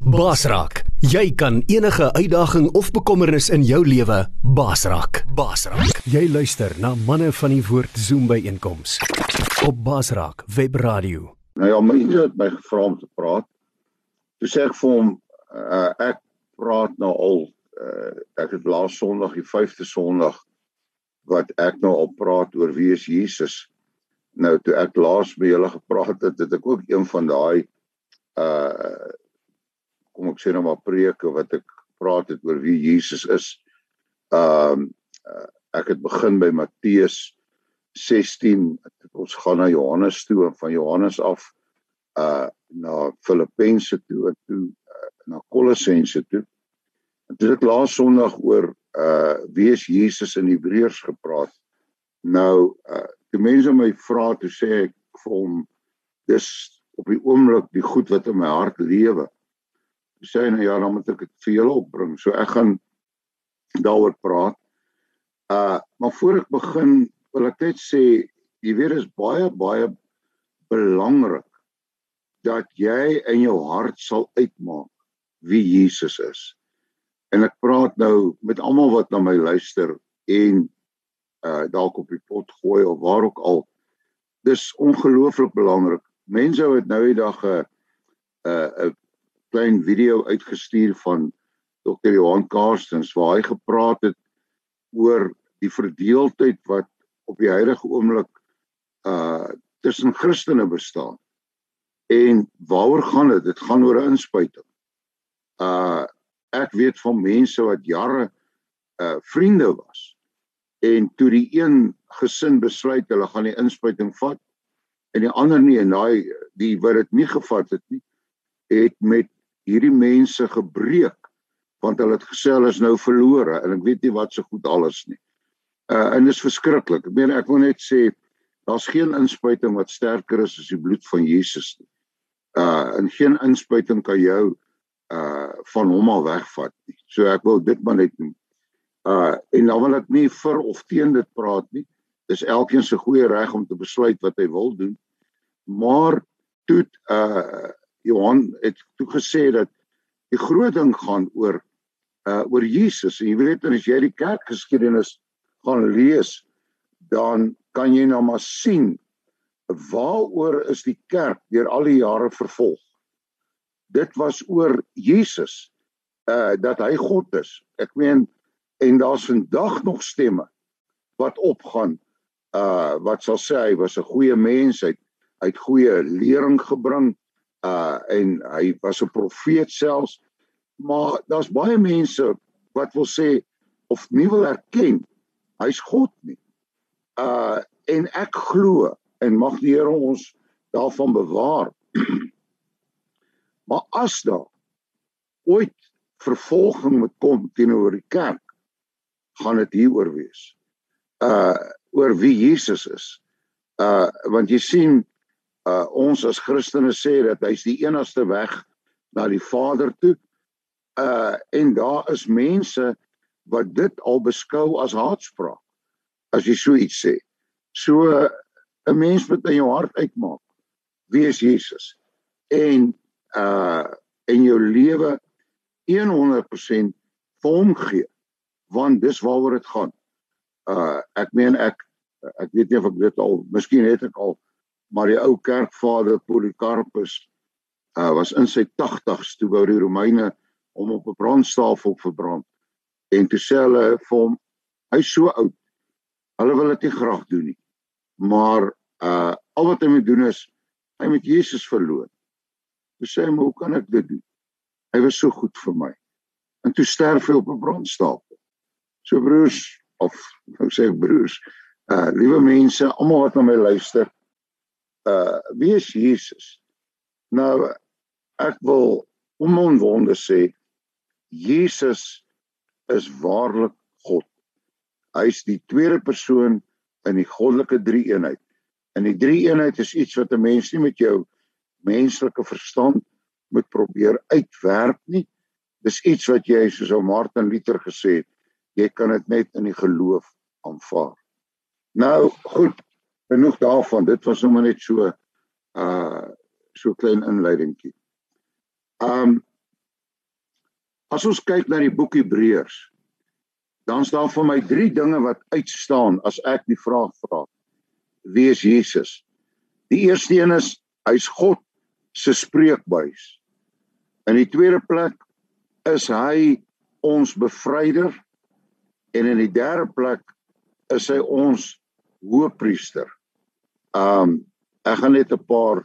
Basraak, jy kan enige uitdaging of bekommernis in jou lewe basraak. Basraak. Jy luister na manne van die woord Zoom by einkoms op Basraak Web Radio. Nou ja, mense het my gevra om te praat. Toe sê ek vir hom uh, ek praat nou al uh, ek het laas Sondag die 5de Sondag wat ek nou al praat oor wie is Jesus. Nou toe ek laas by julle gepraat het, het ek ook een van daai uh kom ek sê nou maar preke wat ek praat het oor wie Jesus is. Ehm uh, ek het begin by Matteus 16 ons gaan na Johannes toe en van Johannes af uh na Filippense toe en toe uh, na Kolossense toe. En toe ek laas Sondag oor uh wie is Jesus in Hebreërs gepraat. Nou uh die mense my vra toe sê ek vir hom dis op die oomblik die goed wat in my hart lewe sê nou ja, dan moet ek dit vir julle opbring. So ek gaan daaroor praat. Uh maar voor ek begin, wil ek net sê jy weet is baie baie belangrik dat jy in jou hart sal uitmaak wie Jesus is. En ek praat nou met almal wat na my luister en uh dalk op die pot gooi of waar ook al. Dis ongelooflik belangrik. Mense wat nou die dag 'n 'n klein video uitgestuur van Dr. Johan Karstens waar hy gepraat het oor die verdeeldheid wat op die huidige oomblik uh tussen Christene bestaan. En waaroor gaan dit? Dit gaan oor 'n inspuiting. Uh ek weet van mense wat jare uh vriende was en toe die een gesin besluit hulle gaan die inspuiting vat en die ander nie en daai die wat dit nie gevat het nie het met hierdie mense gebreek want hulle het gesê hulle is nou verlore en ek weet nie wat so goed alles nie. Uh en dit is verskriklik. Ek meen ek wil net sê daar's geen inspuiting wat sterker is as die bloed van Jesus nie. Uh en geen inspuiting kan jou uh van hom al wegvat nie. So ek wil dit maar net noem. Uh en dan wil ek nie vir of teen dit praat nie. Dis elkeen se goeie reg om te besluit wat hy wil doen. Maar toe uh Johan het toe gesê dat die groot ding gaan oor uh oor Jesus. En jy weet as jy die kerkgeskiedenis gaan lees, dan kan jy nou maar sien waaroor is die kerk deur al die jare vervolg. Dit was oor Jesus uh dat hy God is. Ek meen en daar's vandag nog stemme wat opgaan uh wat sal sê hy was 'n goeie mens, hy het goeie lering gebring uh en hy was 'n profeet selfs maar daar's baie mense wat wil sê of nie wil erken hy's God nie. Uh en ek glo en mag die Here ons daarvan bewaar. maar as daar ooit vervolging moet kom teenoor die kerk, gaan dit hieroor wees. Uh oor wie Jesus is. Uh want jy sien uh ons as Christene sê dat hy's die enigste weg na die Vader toe. Uh en daar is mense wat dit al beskou as haatspraak as jy so iets sê. So 'n mens moet in jou hart uitmaak wie is Jesus en uh in jou lewe 100% vir hom gee want dis waaroor dit gaan. Uh ek meen ek ek weet nie of ek dit al miskien het ek al maar die ou kerkvader Polycarpus uh, was in sy 80's toe wou die Romeine hom op 'n brandstafel verbrand. En toe sê hulle vir hom hy's so oud. Hulle wil dit nie graag doen nie. Maar uh al wat hy moet doen is hy moet Jesus verloon toe sê hy maar hoe kan ek dit doen? Hy was so goed vir my. En toe sterf hy op 'n brandstapel so broers of nou sê ek broers uh liewe mense almal wat na my luister uh wie is Jesus? Nou ek wil onomwonde sê Jesus is waarlik God. Hy's die tweede persoon in die goddelike drie-eenheid. En die drie-eenheid is iets wat 'n mens nie met jou menslike verstand moet probeer uitwerk nie. Dis iets wat jy soos ou Martin Luther gesê het, jy kan dit net in die geloof aanvaar. Nou goed, genoeg daarvan. Dit was nou maar net so uh so klein inleidingkie. Um As ons kyk na die boek Hebreërs, dan staan vir my drie dinge wat uitstaan as ek die vraag vra. Wie is Jesus? Die eerste een is hy's God se spreekbuis. In die tweede plek is hy ons bevryder en in die derde plek is hy ons hoëpriester. Um ek gaan net 'n paar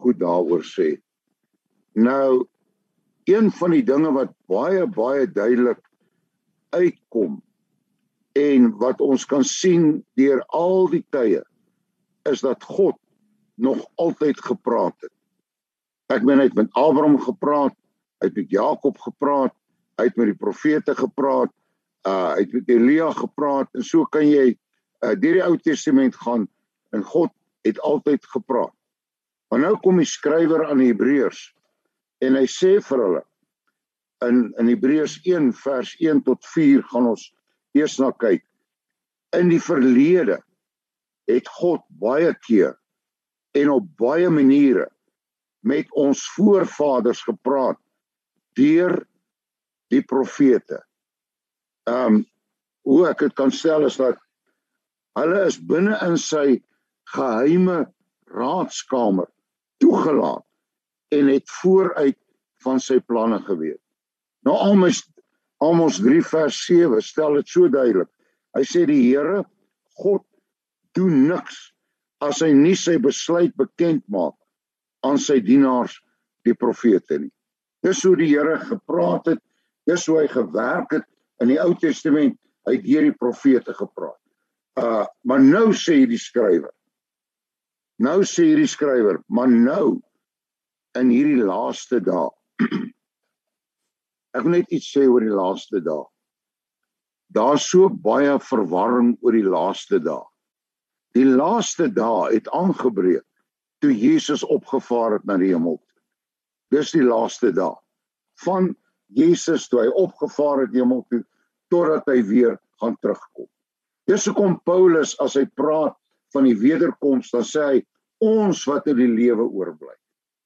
goed daaroor sê. Nou een van die dinge wat baie baie duidelik uitkom en wat ons kan sien deur al die tye is dat God nog altyd gepraat het. Ek meen hy het met Abraham gepraat, hy het met Jakob gepraat, hy het met die profete gepraat, uh hy het met Elia gepraat en so kan jy uh deur die Ou Testament gaan en God het altyd gepraat. Maar nou kom die skrywer aan die Hebreërs en hy sê vir hulle in in Hebreërs 1 vers 1 tot 4 gaan ons eers na kyk. In die verlede het God baie keer en op baie maniere met ons voorvaders gepraat deur die profete. Ehm um, hoe ek dit kan stel is dat hulle is binne in sy geheime raadskamer toegelaat en het vooruit van sy planne geweet. Nou Amos Amos 3 vers 7 stel dit so duidelik. Hy sê die Here God doen niks as hy nie sy besluit bekend maak aan sy dienaars die profete nie. Dis hoe die Here gepraat het, dis hoe hy gewerk het in die Ou Testament, hy het deur die profete gepraat. Uh maar nou sê die skrywer. Nou sê hierdie skrywer, maar nou in hierdie laaste dae Ek wil net iets sê oor die laaste dae. Daar's so baie verwarring oor die laaste dae. Die laaste dae het aangebreek toe Jesus opgevaar het na die hemel. Dis die laaste dae. Van Jesus toe hy opgevaar het hemel toe totdat hy weer gaan terugkom. Dis hoekom Paulus as hy praat van die wederkoms dan sê hy ons wat in die lewe oorbly.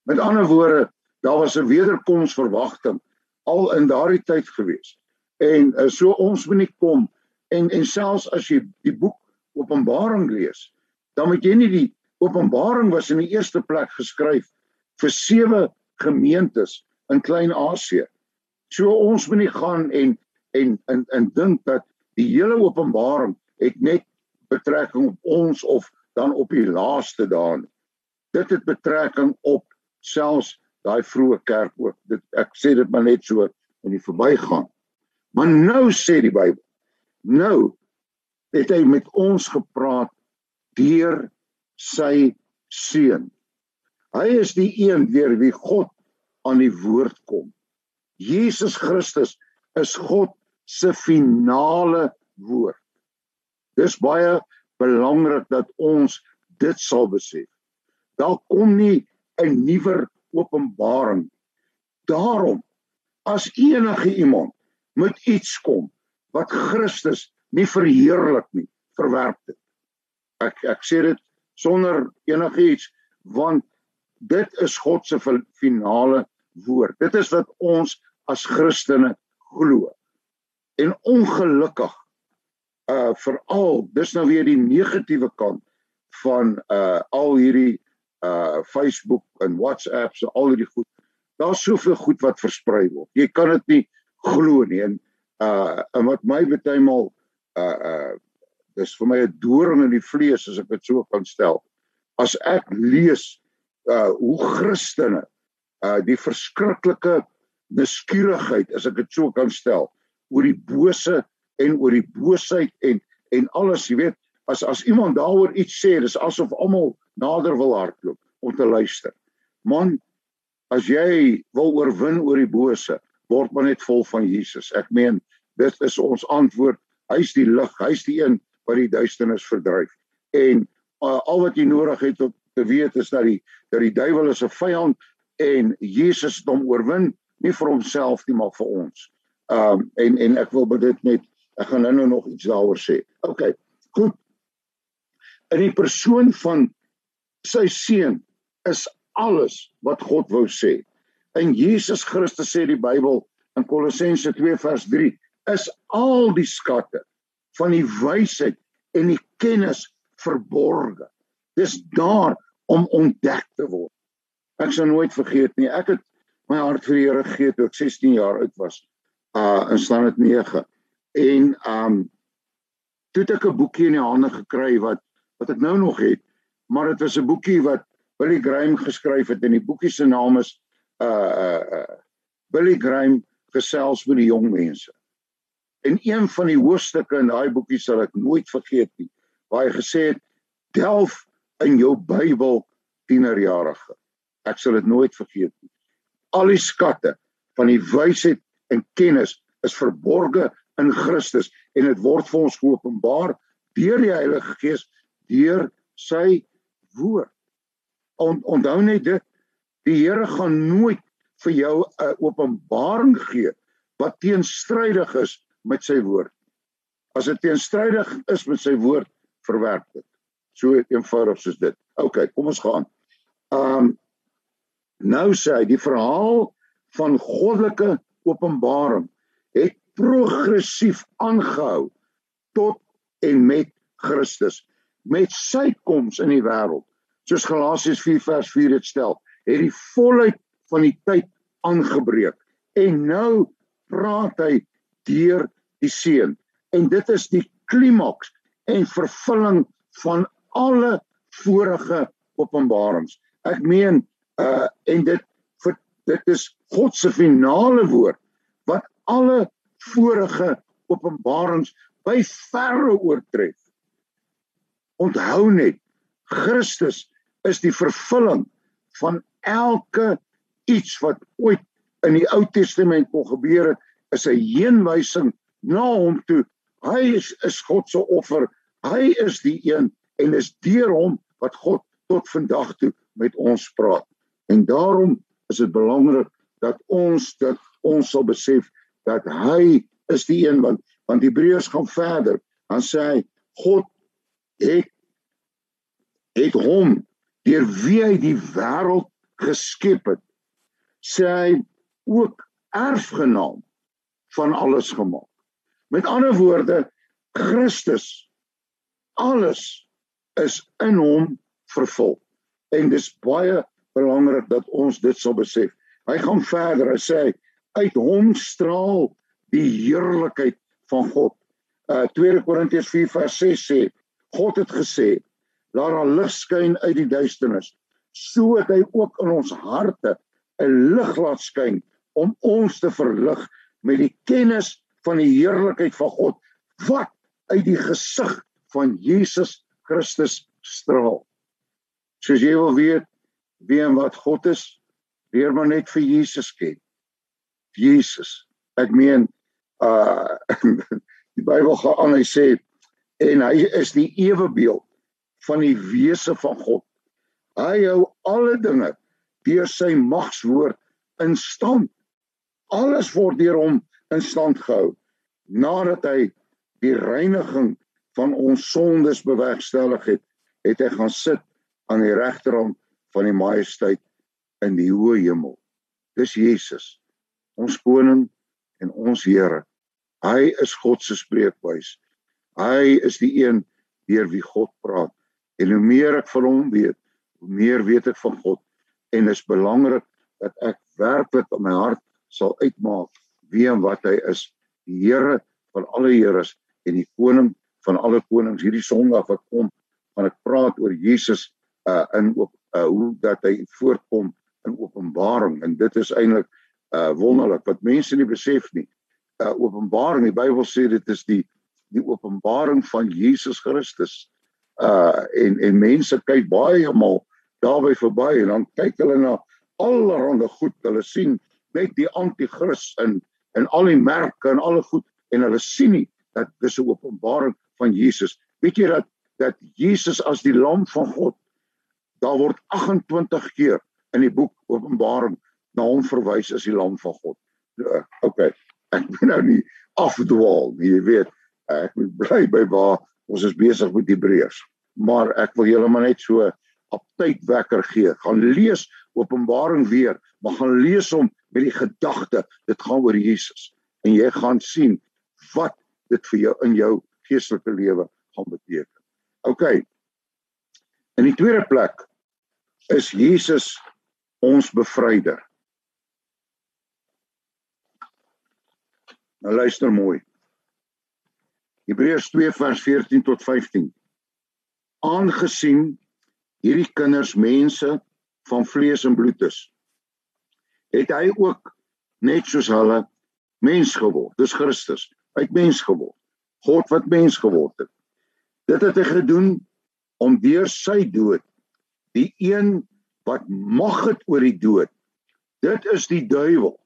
Met ander woorde, daar was 'n wederkomsverwagting al in daardie tyd gewees. En uh, so ons moet nie kom en en selfs as jy die boek Openbaring lees, dan moet jy nie die Openbaring was in die eerste plek geskryf vir sewe gemeentes in Klein-Asië. So ons moet nie gaan en en en en dink dat die hele Openbaring het net betrekking op ons of dan op die laaste dae. Dit het betrekking op selfs daai vroeë kerk ook. Dit ek sê dit maar net so in die verbygaan. Maar nou sê die Bybel, nou het hy met ons gepraat deur sy seun. Hy is die een deur wie God aan die woord kom. Jesus Christus is God se finale woord. Dis baie belangrik dat ons dit sal besef. Daar kom nie 'n nuwer openbaring. Daarom as enige iemand met iets kom wat Christus nie verheerlik nie, verwerp dit. Ek ek sê dit sonder enigiets want dit is God se finale woord. Dit is wat ons as Christene glo. En ongelukkig uh veral dis nou weer die negatiewe kant van uh al hierdie uh Facebook en WhatsApp so al hierdie goed. Daar's soveel goed wat versprei word. Jy kan dit nie glo nie en uh en wat my bytelmal uh uh dis vir my 'n doring in die vlees as ek dit so kan stel. As ek lees uh hoe Christene uh die verskriklike nuuskierigheid as ek dit so kan stel oor die bose en oor die boosheid en en alles, jy weet, as as iemand daaroor iets sê, dis asof almal nader wil hardloop om te luister. Man, as jy wil oorwin oor die bose, word maar net vol van Jesus. Ek meen, dit is ons antwoord. Hy's die lig, hy's die een wat die duisternis verdryf. En uh, al wat jy nodig het om te weet is dat die dat die duiwel is 'n vyand en Jesus het hom oorwin, nie vir homself nie, maar vir ons. Um en en ek wil dit net ek gaan nou nog iets daaroor sê. OK. Goed. In die persoon van sy seun is alles wat God wou sê. In Jesus Christus sê die Bybel in Kolossense 2 vers 3 is al die skatte van die wysheid en die kennis verborge. Dis daar om ontdek te word. Ek sal nooit vergeet nie. Ek het my hart vir die Here gegee toe ek 16 jaar oud was. Uh in standaard 9. En um toe het ek 'n boekie in die hande gekry wat wat ek nou nog het, maar dit was 'n boekie wat Billy Graham geskryf het en die boekie se naam is uh uh, uh Billy Graham gesels met die jong mense. En een van die hoofstukke in daai boekie sal ek nooit vergeet nie, waar hy gesê het delf in jou Bybel tienerjarige. Ek sal dit nooit vergeet nie. Al die skatte van die wysheid en kennis is verborge in Christus en dit word vir ons geopenbaar deur die Heilige Gees deur sy woord. On, onthou net dit die Here gaan nooit vir jou 'n openbaring gee wat teenstrydig is met sy woord. As dit teenstrydig is met sy woord, verwerp dit. So eenvoudig soos dit. OK, kom ons gaan. Um nou sê hy die verhaal van goddelike openbaring het progressief aangehou tot en met Christus met sy koms in die wêreld. Soos Galasiërs 4 vers 4 dit stel, het die volheid van die tyd aangebreek en nou praat hy deur die seun en dit is die klimaks en vervulling van alle vorige openbarings. Ek meen uh en dit dit is God se finale woord wat alle vorige openbarings by verre oortref. Onthou net Christus is die vervulling van elke iets wat ooit in die Ou Testament kon gebeur het, is 'n heenwysing na hom toe. Hy is, is God se offer. Hy is die een en dis deur hom wat God tot vandag toe met ons praat. En daarom is dit belangrik dat ons dat ons sal besef dat hy is die een want want Hebreërs gaan verder. Dan sê hy God het het hom deur wie hy die wêreld geskep het sê hy ook erfgenaam van alles gemaak. Met ander woorde, Christus alles is in hom vervul. En dis baie belangrik dat ons dit sal besef. Hy gaan verder. Hy sê uit hom straal die heerlikheid van God. Uh 2 Korintiërs 4 vers 6 sê God het gesê laat daar lig skyn uit die duisternis so het hy ook in ons harte 'n lig laat skyn om ons te verlig met die kennis van die heerlikheid van God wat uit die gesig van Jesus Christus straal. Soos jy wil weet wie en wat God is, leer maar net vir Jesus ken. Jesus. Ek meen uh die Bybel gaan aan hy sê en hy is die ewebeeld van die wese van God. Hy hou alle dinge deur sy magswoord in stand. Alles word deur hom in stand gehou nadat hy die reiniging van ons sondes bewerkstellig het, het hy gaan sit aan die regterhand van die majesteit in die hoë hemel. Dis Jesus, ons koning en ons Here. Hy is God se spreekbuis. Hy is die een deur wie God praat. En hoe meer ek van hom weet, hoe meer weet ek van God en is belangrik dat ek werklik in my hart sal uitmaak wie en wat hy is die Here van alle Here en die koning van alle konings hierdie Sondag wat kom gaan ek praat oor Jesus uh in op uh hoe dat hy voorkom in Openbaring en dit is eintlik uh wonderlik wat mense nie besef nie uh Openbaring die Bybel sê dit is die die openbaring van Jesus Christus uh en en mense kyk baie maal daarby verby en dan kyk hulle na allerhande goed. Hulle sien net die anti-kris in en al die merke en alle goed en hulle sien nie dat dis 'n openbaring van Jesus. Weet jy dat dat Jesus as die lam van God daar word 28 keer in die boek Openbaring na hom verwys as die lam van God. Uh, okay. Ek moet nou nie afdwaal nie, jy weet. Ek moet bly by waar ons is besig met Hebreërs. Maar ek wil julle maar net so aptyd wekker gee. Gaan lees Openbaring weer, maar gaan lees hom met die gedagte dit gaan oor Jesus en jy gaan sien wat dit vir jou in jou geestelike lewe gaan beteken. OK. In die tweede plek is Jesus ons bevryder. Nou luister mooi. Hebreërs 2 vers 14 tot 15. Aangesien hierdie kinders mense van vlees en bloed is, het hy ook net soos hulle mens geword. Dis Christus, uit mens geword. God wat mens geword het. Dit het hy gedoen om deur sy dood die een wat mag het oor die dood. Dit is die duiwel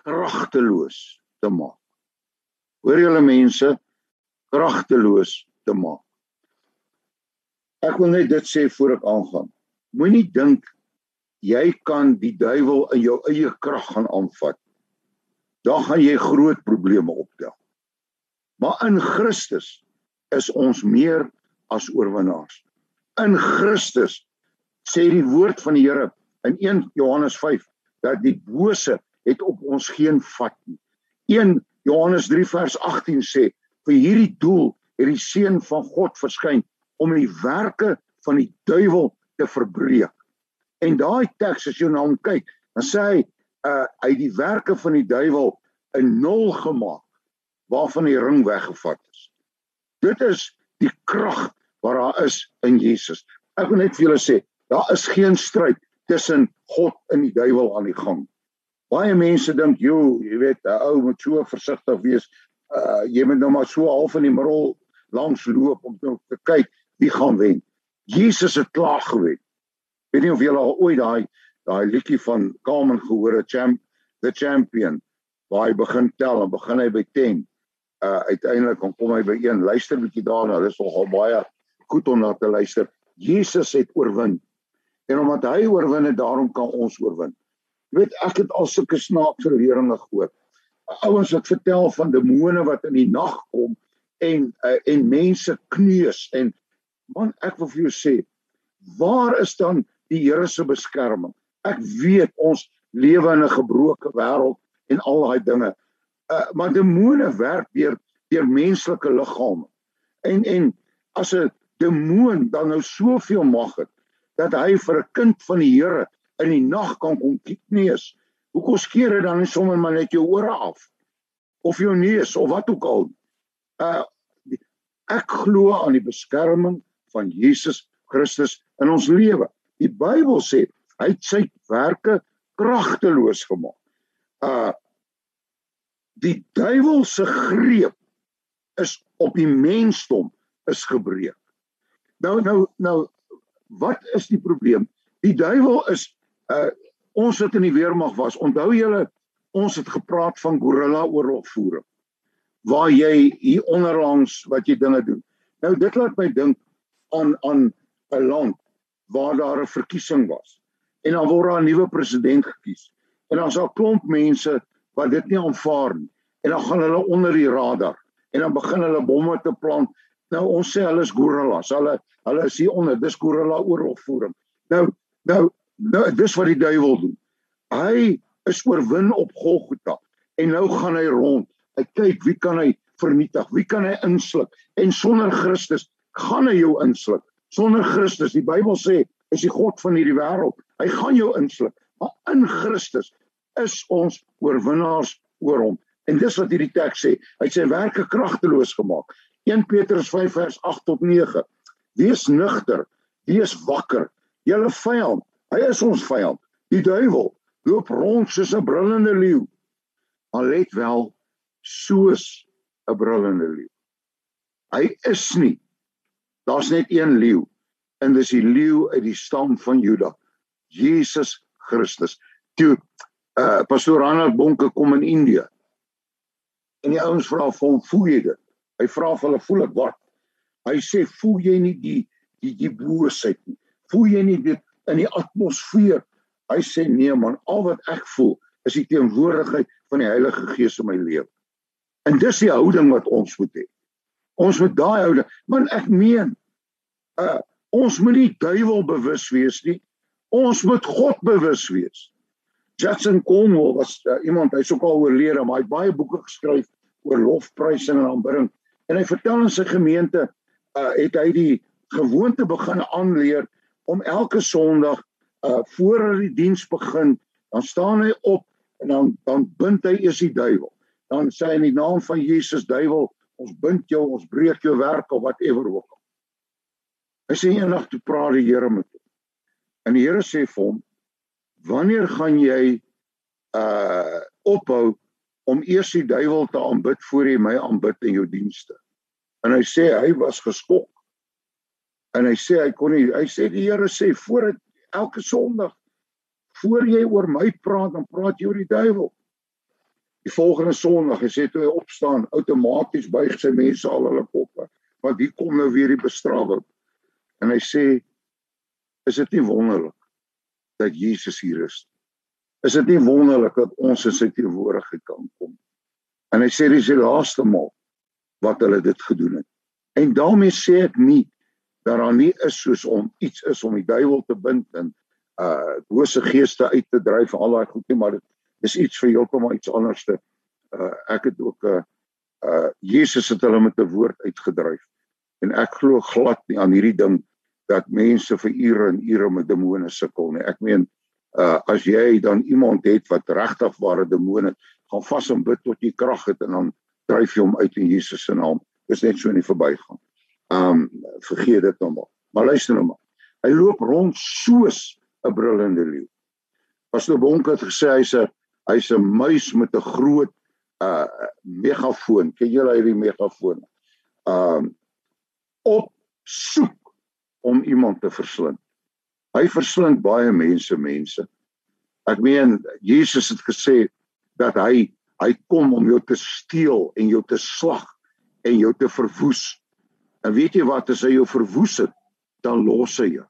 kragteloos te maak. Hoor julle mense, kragteloos te maak. Ek wil net dit sê voor ek aangaan. Moenie dink jy kan die duiwel in jou eie krag gaan aanvat. Dan gaan jy groot probleme optel. Maar in Christus is ons meer as oorwinnaars. In Christus sê die woord van die Here in 1 Johannes 5 dat die bose het op ons geen vat nie. 1 Johannes 3 vers 18 sê vir hierdie doel het die seun van God verskyn om die werke van die duiwel te verbreek. En daai teks as jy na hom kyk, dan sê hy uh uit die werke van die duiwel 'n nul gemaak waarvan die ring weggevat is. Dit is die krag wat daar is in Jesus. Ek wil net vir julle sê, daar is geen stryd tussen God en die duiwel aan die gang. Baie mense dink, "Jo, jy weet, 'n ou moet so versigtig wees. Uh jy moet nou maar so half in die middel langs loop om te, te kyk wie gaan wen." Jesus het klaar gewen. Weet nie of julle al ooit daai daai liedjie van Carmen gehoor het, Champ, the Champion, waar hy begin tel en begin hy by 10. Uh uiteindelik kom kom hy by 1. Luister bietjie daarna, dis nogal baie goed om na te luister. Jesus het oorwin. En omdat hy oorwin het, daarom kan ons oorwin. Jy weet ek het al sulke snaakse leringe gehoor. Ouens wat vertel van demone wat in die nag kom en uh, en mense kneus en man ek wil vir jou sê waar is dan die Here se beskerming? Ek weet ons lewe in 'n gebroke wêreld en al daai dinge. Uh maar demone werk deur deur menslike liggame. En en as 'n demoon dan nou soveel mag het dat hy vir 'n kind van die Here in die nag kan kom kneus. Hoekom skeer dit dan nie sommer maar net jou ore af of jou neus of wat ook al? Uh ek glo aan die beskerming van Jesus Christus in ons lewe. Die Bybel sê hy het sy werke kragteloos gemaak. Uh die duiwel se greep is op die mensdom is gebreek. Nou nou nou wat is die probleem? Die duiwel is uh ons wat in die weermag was, onthou julle ons het gepraat van gorilla oorlogvoering waar jy hier onderlangs wat jy dinge doen. Nou dit laat my dink aan aan 'n land waar daar 'n verkiesing was en dan word daar 'n nuwe president gekies. En dan 'n klomp mense wat dit nie aanvaar nie en dan gaan hulle onder die radar en dan begin hulle bomme te plant. Nou ons sê hulle is gorillas. Hulle hulle is hier onder. Dis gorilla oorlogvoering. Nou nou Nou dis wat die duiwel doen. Hy is oorwin op Golgotha en nou gaan hy rond. Hy kyk wie kan hy vernietig? Wie kan hy insluk? En sonder Christus gaan hy jou insluk. Sonder Christus, die Bybel sê, is die God van hierdie wêreld. Hy gaan jou insluk. Maar in Christus is ons oorwinnaars oor hom. En dis wat hierdie teks sê. Hy sê werke kragteloos gemaak. 1 Petrus 5 vers 8 tot 9. Wees nugter, wees wakker. Julle vyand Hy is ons vyand. Die duiwel loop rond soos 'n brullende leeu. Maar let wel, soos 'n brullende leeu. Hy is nie. Daar's net een leeu en dis die leeu uit die stam van Juda. Jesus Christus. Toe uh pastoor Ronald Bonke kom in Indië. En die ouens vra hom, "Voel jy dit?" Hy vra vir hulle, "Voel ek wat?" Hy sê, "Voel jy nie die die die boosheid nie? Voel jy nie dit in die atmosfeer. Hy sê nee man, al wat ek voel is die teenwoordigheid van die Heilige Gees in my lewe. En dis die houding wat ons moet hê. Ons moet daai houding, man ek meen, uh ons moet nie duiwel bewus wees nie. Ons moet God bewus wees. Jackson Cornwall was uh, iemand hy's ook al oorlede maar hy het baie boeke geskryf oor lofprysing en aanbidding en hy vertel in sy gemeente uh, het hy die gewoonte begin aanleer om elke Sondag uh voor die diens begin dan staan hy op en dan dan bind hy eers die duiwel dan sê hy in die naam van Jesus duiwel ons bind jou ons breek jou werk of whatever ook al hy sê eendag toe praat die Here met hom en die Here sê vir hom wanneer gaan jy uh ophou om eers die duiwel te aanbid voor jy my aanbid in jou dienste. En hy sê hy was geskok. En hy sê hy kon nie hy sê die Here sê voor dit elke Sondag voor jy oor my praat dan praat jy oor die duiwel. Die volgende Sondag, hy sê toe hy opstaan, outomaties buig sy mense al hulle koppe, want hier kom nou weer die bestrawing. En hy sê is dit nie wonderlik dat Jesus hier is. Is dit nie wonderlik dat ons in sy teenwoordigheid kan kom? En hy sê dis die laaste maal wat hulle dit gedoen het. En daarmee sê ek nie dat daar nie is soos om iets is om die duiwel te bind en uh bose geeste uit te dryf en al daai goed nie, maar dit is iets vir heeltemal iets anderste. Uh ek het ook 'n uh, uh Jesus het hulle met 'n woord uitgedryf. En ek glo glad nie aan hierdie ding dat mense vir ure en ure met demone sukkel nie. Ek meen uh as jy dan iemand het wat regtig ware demone gaan vas en bid tot jy krag het en dan dryf jy hom uit in Jesus se naam. Dis net so nie verbygaan. Um vergeet dit nou maar. Maar luister nou maar. Hy loop rond soos 'n brullende leeu. Pastor Bonk het gesê hy's 'n hy's 'n muis met 'n groot uh megafoon. Ken julle hierdie megafoon? Um op soek om iemand te verslind. Hy verslind baie mense mense. Ek meen Jesus het gesê dat hy hy kom om jou te steel en jou te slag en jou te verwoes. En weet jy wat as hy jou verwoes het, dan los hy jou.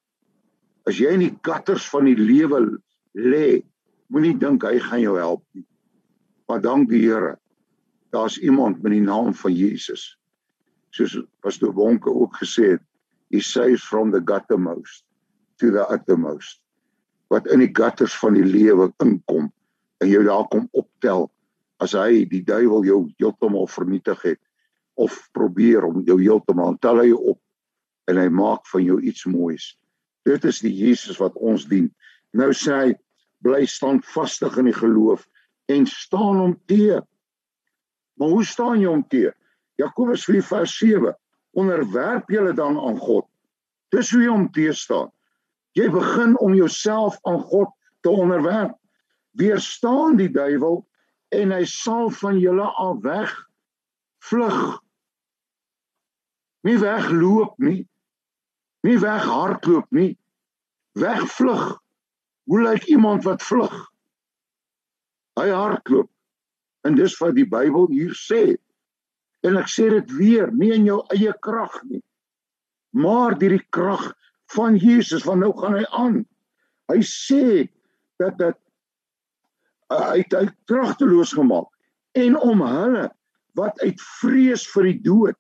As jy in die katters van die lewe lê, moenie dink hy gaan jou help nie. Maar dank die Here. Daar's iemand met die naam van Jesus. Soos pastoor Wonke ook gesê het, he saves from the guttermost to the uttermost wat in die gutters van die lewe inkom en jou daar kom optel as hy die duiwel jou heeltemal vernietig het of probeer om jou heeltemal tel hy op en hy maak van jou iets moois dit is die Jesus wat ons dien nou sê hy bly standvastig in die geloof en staan hom te maar hoe staan jy hom te Jakobus 4 vers 7 onderwerp julle dan aan God. Dis hoe jy om te staan. Jy begin om jouself aan God te onderwerp. Weerstaan die duiwel en hy sal van julle af weg vlug. Nie wegloop nie. Nie weghardloop nie. Wegvlug. Hoe lyk iemand wat vlug? Hy hardloop. En dis wat die Bybel hier sê. En ek sê dit weer, nie in jou eie krag nie. Maar deur die krag van Jesus, want nou gaan hy aan. Hy sê dat dat uh, hy hy kragteloos gemaak en om hulle wat uit vrees vir die dood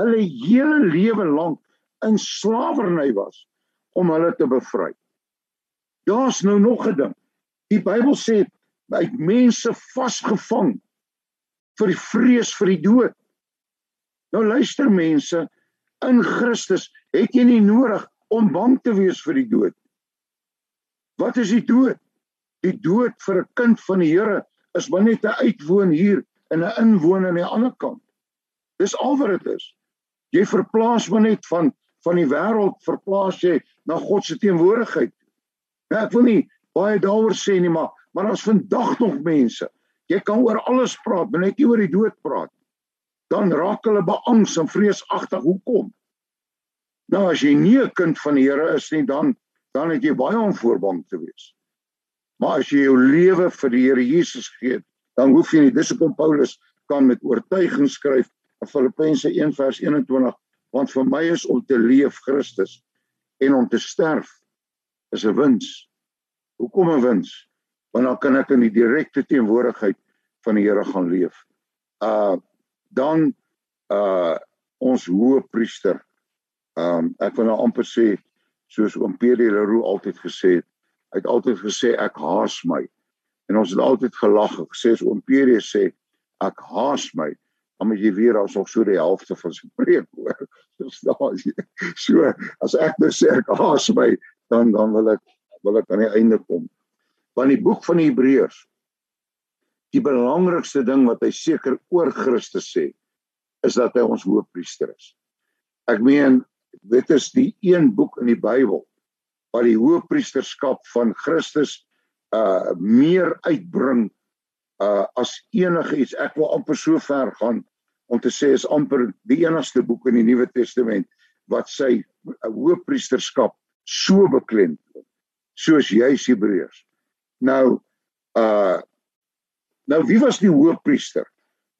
hulle hele lewe lank in slawerny was om hulle te bevry. Daar's nou nog 'n ding. Die Bybel sê het mense vasgevang vir die vrees vir die dood. Nou luister mense, in Christus het jy nie nodig om bang te wees vir die dood. Wat is die dood? Die dood vir 'n kind van die Here is maar net 'n uitwoon hier en 'n inwoon aan die ander kant. Dis al wat dit is. Jy verplaas maar net van van die wêreld verplaas jy na God se teenwoordigheid. Nou ek wil nie baie daaroor sê nie, maar maar ons vandag nog mense. Jy kan oor alles praat, maar net nie oor die dood praat dan raak hulle beangs en vreesagtig. Hoekom? Nou as jy nie 'n kind van die Here is nie, dan dan het jy baie om voorbang te wees. Maar as jy jou lewe vir die Here Jesus gee, dan hoef jy nie dis hoekom Paulus kan met oortuiging skryf Filippense 1:21, want vir my is om te leef Christus en om te sterf is 'n wins. Hoekom 'n wins? Want dan kan ek in die direkte teenwoordigheid van die Here gaan leef. Uh dan uh ons hoë priester. Um ek wil nou amper sê soos oom Pierre Leroux altyd gesê het, hy het altyd gesê ek haas my. En ons het altyd gelag en gesê as oom Pierre sê ek haas my, dan moet jy weer asof so die helfte van sy preek hoor. Verstaan jy? So as ek nou sê ek haas my, dan dan wil ek wil ek aan die einde kom. Want die boek van die Hebreërs die belangrikste ding wat hy seker oor Christus sê is dat hy ons hoëpriester is. Ek meen dit is die een boek in die Bybel wat die hoëpriesterskap van Christus uh meer uitbring uh as enige iets. Ek wil amper so ver gaan om te sê is amper die enigste boek in die Nuwe Testament wat sy hoëpriesterskap so beklem soos juis Hebreërs. Nou uh nou wie was die hoëpriester?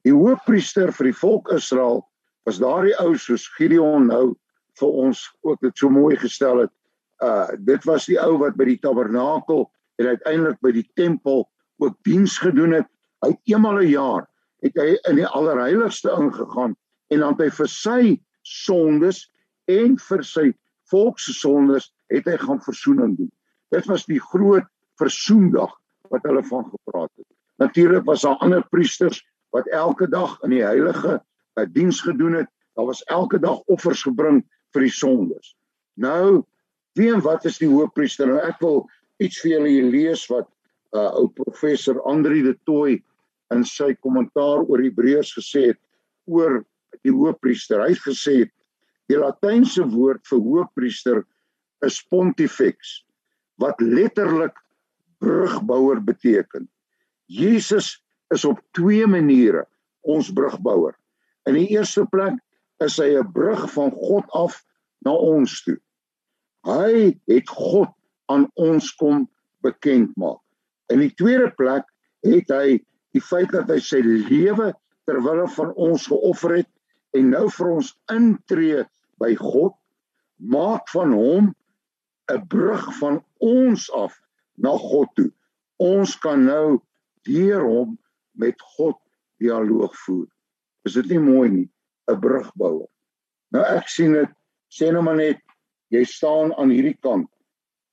Die hoëpriester vir die volk Israel was daardie ou soos Gideon nou vir ons ook dit so mooi gestel het. Uh dit was die ou wat by die tabernakel en uiteindelik by die tempel ook diens gedoen het. Hy het eenmal 'n jaar het hy in die allerheiligste ingegaan en dan het hy vir sy sondes en vir sy volk se sondes het hy gaan versoening doen. Dit was die groot versoendag wat hulle van gepraat het. Natuurlik was daar ander priesters wat elke dag in die heilige 'n diens gedoen het. Daar was elke dag offers gebring vir die sondes. Nou, wie en wat is die hoofpriester? Nou ek wil iets vir julle lees wat uh ou professor Andri de Tooi in sy kommentaar oor Hebreërs gesê het oor die hoofpriester. Hy het gesê die latynse woord vir hoofpriester is pontifex wat letterlik brugbouer beteken. Jesus is op twee maniere ons brugbouer. In die eerste plek is hy 'n brug van God af na ons toe. Hy het God aan ons kom bekend maak. In die tweede plek het hy die feit dat hy sy lewe ter wille van ons geoffer het en nou vir ons intree by God maak van hom 'n brug van ons af na God toe. Ons kan nou deur hom met God dialoog voer. Is dit nie mooi nie? 'n Brugbouer. Nou ek sien dit sê nou maar net jy staan aan hierdie kant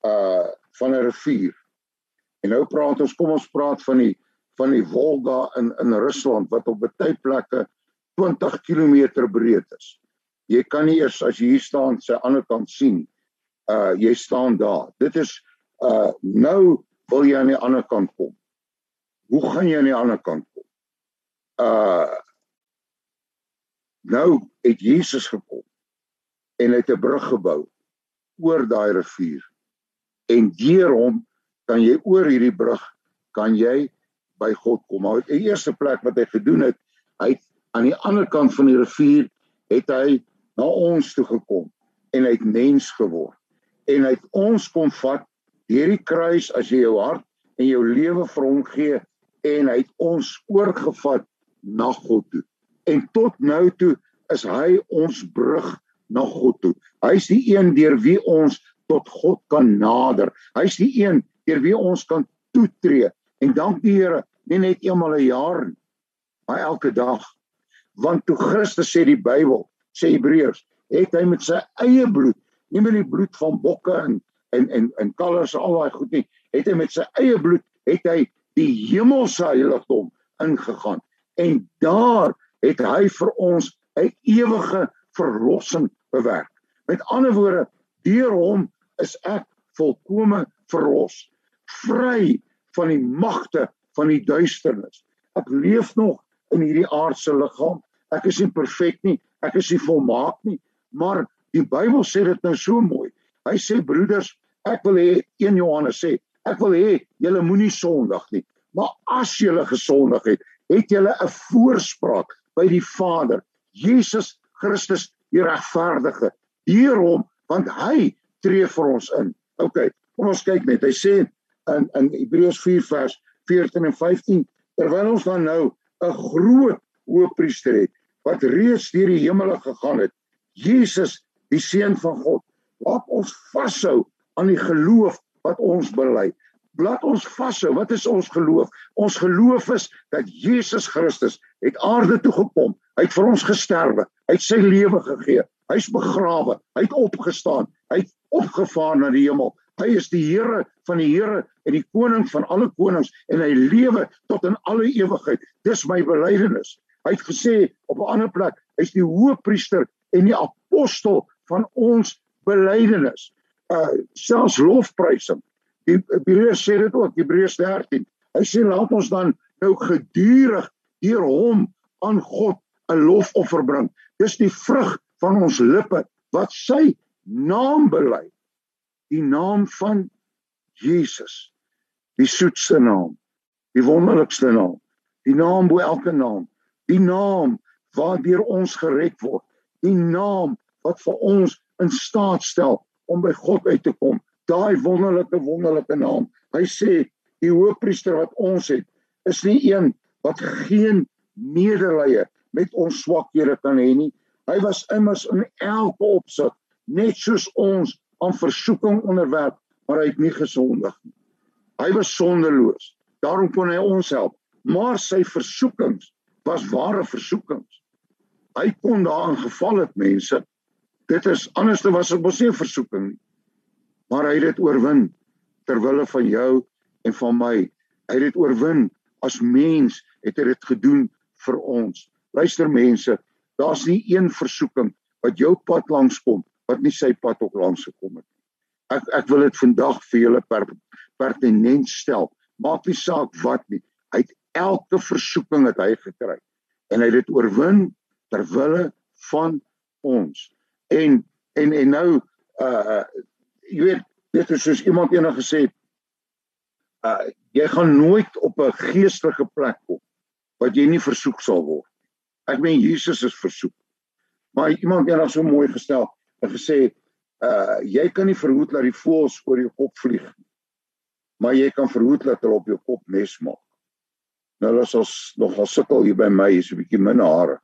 uh van 'n rivier. En nou praat ons, kom ons praat van die van die Volga in in Rusland wat op baie plekke 20 km breed is. Jy kan nie eers as jy hier staan sy ander kant sien. Uh jy staan daar. Dit is uh nou wil jy aan die ander kant kom. Hoe gaan jy aan die ander kant kom? Uh nou het Jesus gekom en hy het 'n brug gebou oor daai rivier en deur hom kan jy oor hierdie brug kan jy by God kom. Maar die eerste plek wat hy gedoen het, hy het aan die ander kant van die rivier het hy na ons toe gekom en hy het mens geword. En hy het ons kom vat deur die kruis as jy jou hart en jou lewe vir hom gee en hy het ons oorgevat na God toe. En tot nou toe is hy ons brug na God toe. Hy's die een deur wie ons tot God kan nader. Hy's die een deur wie ons kan toetree. En dank die Here, nie net eenmal 'n jaar nie, maar elke dag. Want toe Christus sê die Bybel, sê Hebreërs, het hy met sy eie bloed, nie met die bloed van bokke en en en en kalvers al daai goed nie, het hy met sy eie bloed het hy die hemelse heiligdom ingegaan. En daar het hy vir ons 'n ewige verlossing bewerk. Met ander woorde, deur hom is ek volkome verlos, vry van die magte van die duisternis. Ek leef nog in hierdie aardse liggaam. Ek is nie perfek nie, ek is nie volmaak nie, maar die Bybel sê dit nou so mooi. Hy sê broeders, ek wil hê 1 Johannes sê, ek wil hê julle moenie sondig nie, maar as julle gesondig het, het julle 'n voorspraak by die Vader, Jesus Christus die regverdige deur hom want hy tree vir ons in. OK, kom ons kyk net. Hy sê in in Hebreërs 4 vers 14 en 15 terwyl ons dan nou 'n groot hoëpriester het wat reeds deur die hemele gegaan het, Jesus, die seun van God, laat ons vashou aan die geloof wat ons bely. Laat ons vashou. Wat is ons geloof? Ons geloof is dat Jesus Christus het aarde toe gekom. Hy het vir ons gesterwe. Hy het sy lewe gegee. Hy's begrawe. Hy het opgestaan. Hy het opgevaar na die hemel. Hy is die Here van die Here en die koning van alle konings en hy lewe tot in alle ewigheid. Dis my belydenis. Hy het gesê op 'n ander plek, hy's die hoëpriester en die apostel van ons belydenis. Uh selfs lofprysing. Die Hebreërs sê dit ook, Hebreërs 13. Hy sê laat ons dan nou gedurig deur hom aan God 'n lofoffer bring. Dis die vrug van ons lippe wat sy naam bely. Die naam van Jesus. Die soetste naam. Die wonderlikste naam. Die naam bo elke naam. Die naam waardeur ons gered word. Die naam wat vir ons in staat stel om by God uit te kom. Daai wonderlike wonderlike naam. Hy sê die hoofpriester wat ons het is nie een wat geen medelee met ons swakhede kan hê nie. Hy was immers in elke opsig net soos ons aan versoeking onderwerp, maar hy het nie gesondig nie. Hy was sondeloos. Daarom kon hy ons help. Maar sy versoekings was ware versoekings. Hy kon daarin geval het mense. Dit is anders te was dit mos nie 'n versoeking nie. Maar hy het dit oorwin ter wille van jou en van my. Hy het dit oorwin as mens het hy dit gedoen vir ons. Luister mense, daar's nie een versoeking wat jou pad langs kom wat nie sy pad ook langs gekom het nie. Ek ek wil dit vandag vir julle per, pertinent stel. Maak nie saak wat nie. Hy het elke versoeking wat hy gekry en hy het dit oorwin ter wille van ons. En en en nou uh jy weet dit is soos iemand eendag gesê het uh jy gaan nooit op 'n geestelike plek kom wat jy nie versoek sal word. Ek meen Jesus is versoek. Maar iemand eendag so mooi gestel en gesê uh jy kan nie verhoed dat die voëls oor jou kop vlieg nie. Maar jy kan verhoed dat hulle op jou kop nes maak. Nou as ons nog al sukkel hier by my is 'n bietjie min hare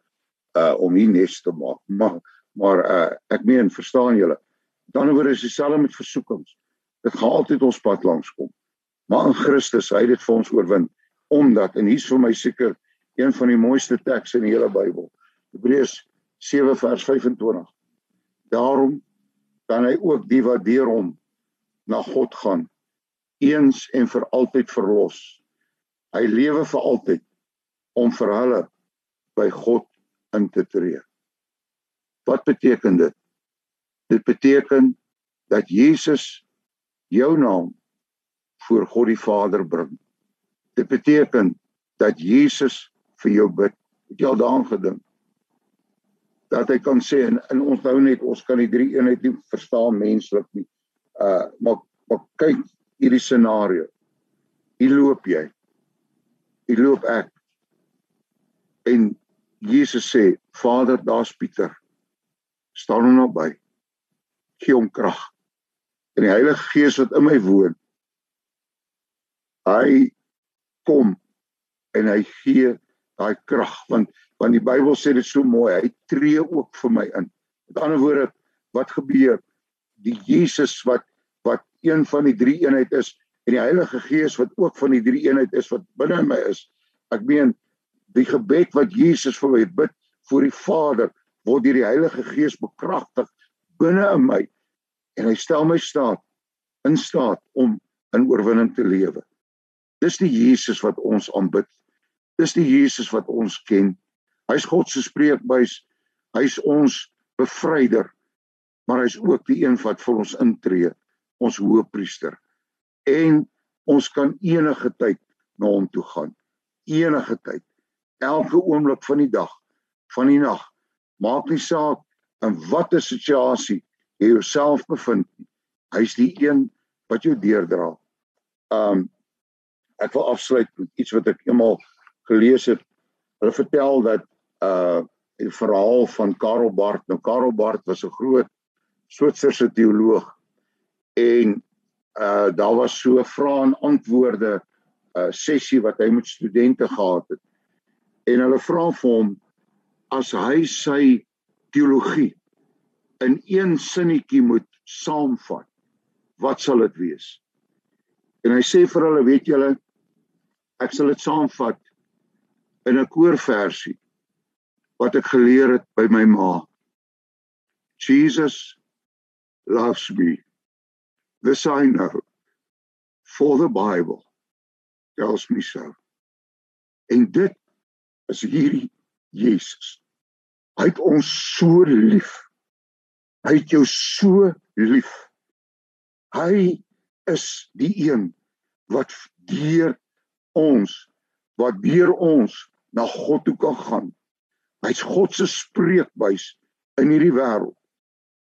uh om hier nes te maak. Maar maar uh ek meen verstaan julle. Dan word dit dieselfde met versoekings. Dit gaan altyd ons pad langs kom. Maar in Christus hy het dit vir ons oorwin omdat en hier's vir my seker een van die mooiste tekste in die hele Bybel. Hebreërs 7 vers 25. Daarom kan hy ook die wat deur hom na God gaan eens en vir altyd verlos. Hy lewe vir altyd om vir hulle by God in te tree. Wat beteken dit? Dit beteken dat Jesus jou naam voor God die Vader bring. Dit beteken dat Jesus vir jou bid. Het jy al daaraan gedink? dat hy kan sê en, en ons nou net ons kan die drie eenheid nie verstaan menslik nie. Uh maar maar kyk hierdie scenario. Hier loop jy. Hier loop ek. En Jesus sê, Vader, daar's Pieter. staan hom naby. Gee hom krag. En die Heilige Gees wat in my woon. Hy kom en hy gee daai krag want want die Bybel sê dit so mooi hy tree ook vir my in. Met ander woorde wat gebeur die Jesus wat een van die drie eenheid is en die Heilige Gees wat ook van die drie eenheid is wat binne my is. Ek meen die gebed wat Jesus vir my bid voor die Vader word deur die Heilige Gees bekragtig binne in my en hy stel my staat in staat om in oorwinning te lewe. Dis die Jesus wat ons aanbid. Dis die Jesus wat ons ken. Hy's God se spreekbuis. Hy's ons bevryder. Maar hy's ook die een wat vir ons intree, ons hoëpriester. En ons kan enige tyd na hom toe gaan. Enige tyd. Elke oomblik van die dag, van die nag. Maak nie saak in watter situasie jy jouself bevind nie. Hy's die een wat jou deurdra. Um ek wil afsluit met iets wat ek eendag gelees het. Hulle vertel dat uh die verhaal van Karel Barth. Nou Karel Barth was 'n groot Switserse teoloog en uh daar was so vrae en antwoorde uh sessie wat hy met studente gehad het. En hulle vra vir hom as hy sy teologie in een sinnetjie moet saamvat, wat sal dit wees? En hy sê vir hulle, weet julle, ek sal dit saamvat in 'n koorversie wat ek geleer het by my ma. Jesus loves me. This I know. for the Bible tells me so. En dit is hierdie Jesus. Hy het ons so lief. Hy het jou so lief. Hy is die een wat deur ons wat deur ons na God toe kan gaan. Hy's God se spreekbuis in hierdie wêreld.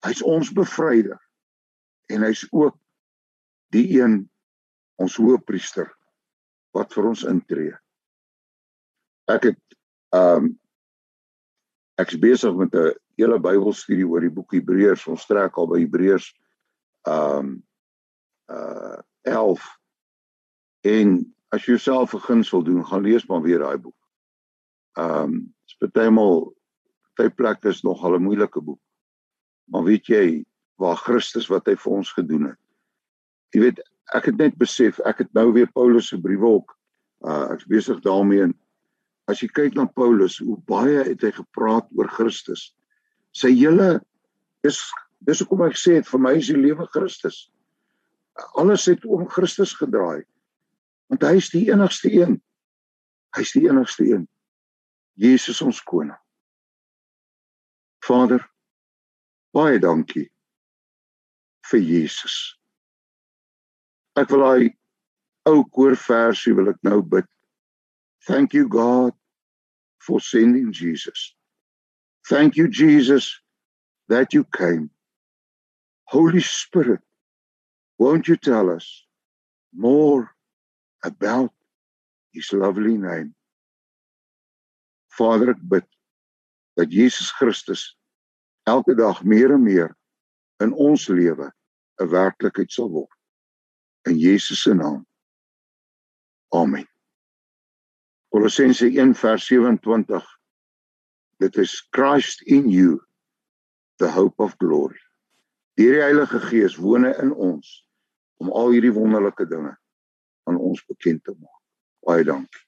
Hy's ons bevryder en hy's ook die een ons hoëpriester wat vir ons intree. Ek het ehm um, ek's besig met 'n hele Bybelstudie oor die boek Hebreërs. Ons trek al by Hebreërs ehm um, uh 11 en as jy jouself 'n guns wil doen, gaan lees maar weer daai boek. Ehm um, dit is partymal party plekke is nog al 'n moeilike boek. Maar weet jy waar Christus wat hy vir ons gedoen het? Jy weet, ek het net besef, ek het nou weer Paulus se briewe ook uh ek's besig daarmee en as jy kyk na Paulus, hoe baie het hy gepraat oor Christus. Sy hele dis dis hoekom ek sê dit vir my is die lewe Christus. Alles het om Christus gedraai. Want hy is die enigste een. Hy is die enigste een. Jesus ons koning. Vader, baie dankie vir Jesus. Ek wil hy ou koorversie wil ek nou bid. Thank you God for sending Jesus. Thank you Jesus that you came. Holy Spirit, won't you tell us more about his lovely name? Vader, ek bid dat Jesus Christus elke dag meer en meer in ons lewe 'n werklikheid sal word. In Jesus se naam. Amen. Kolossense 1 vers 27. Dit is Christ in you the hope of glory. Die Heilige Gees woon in ons om al hierdie wonderlike dinge aan ons bekend te maak. Baie dankie.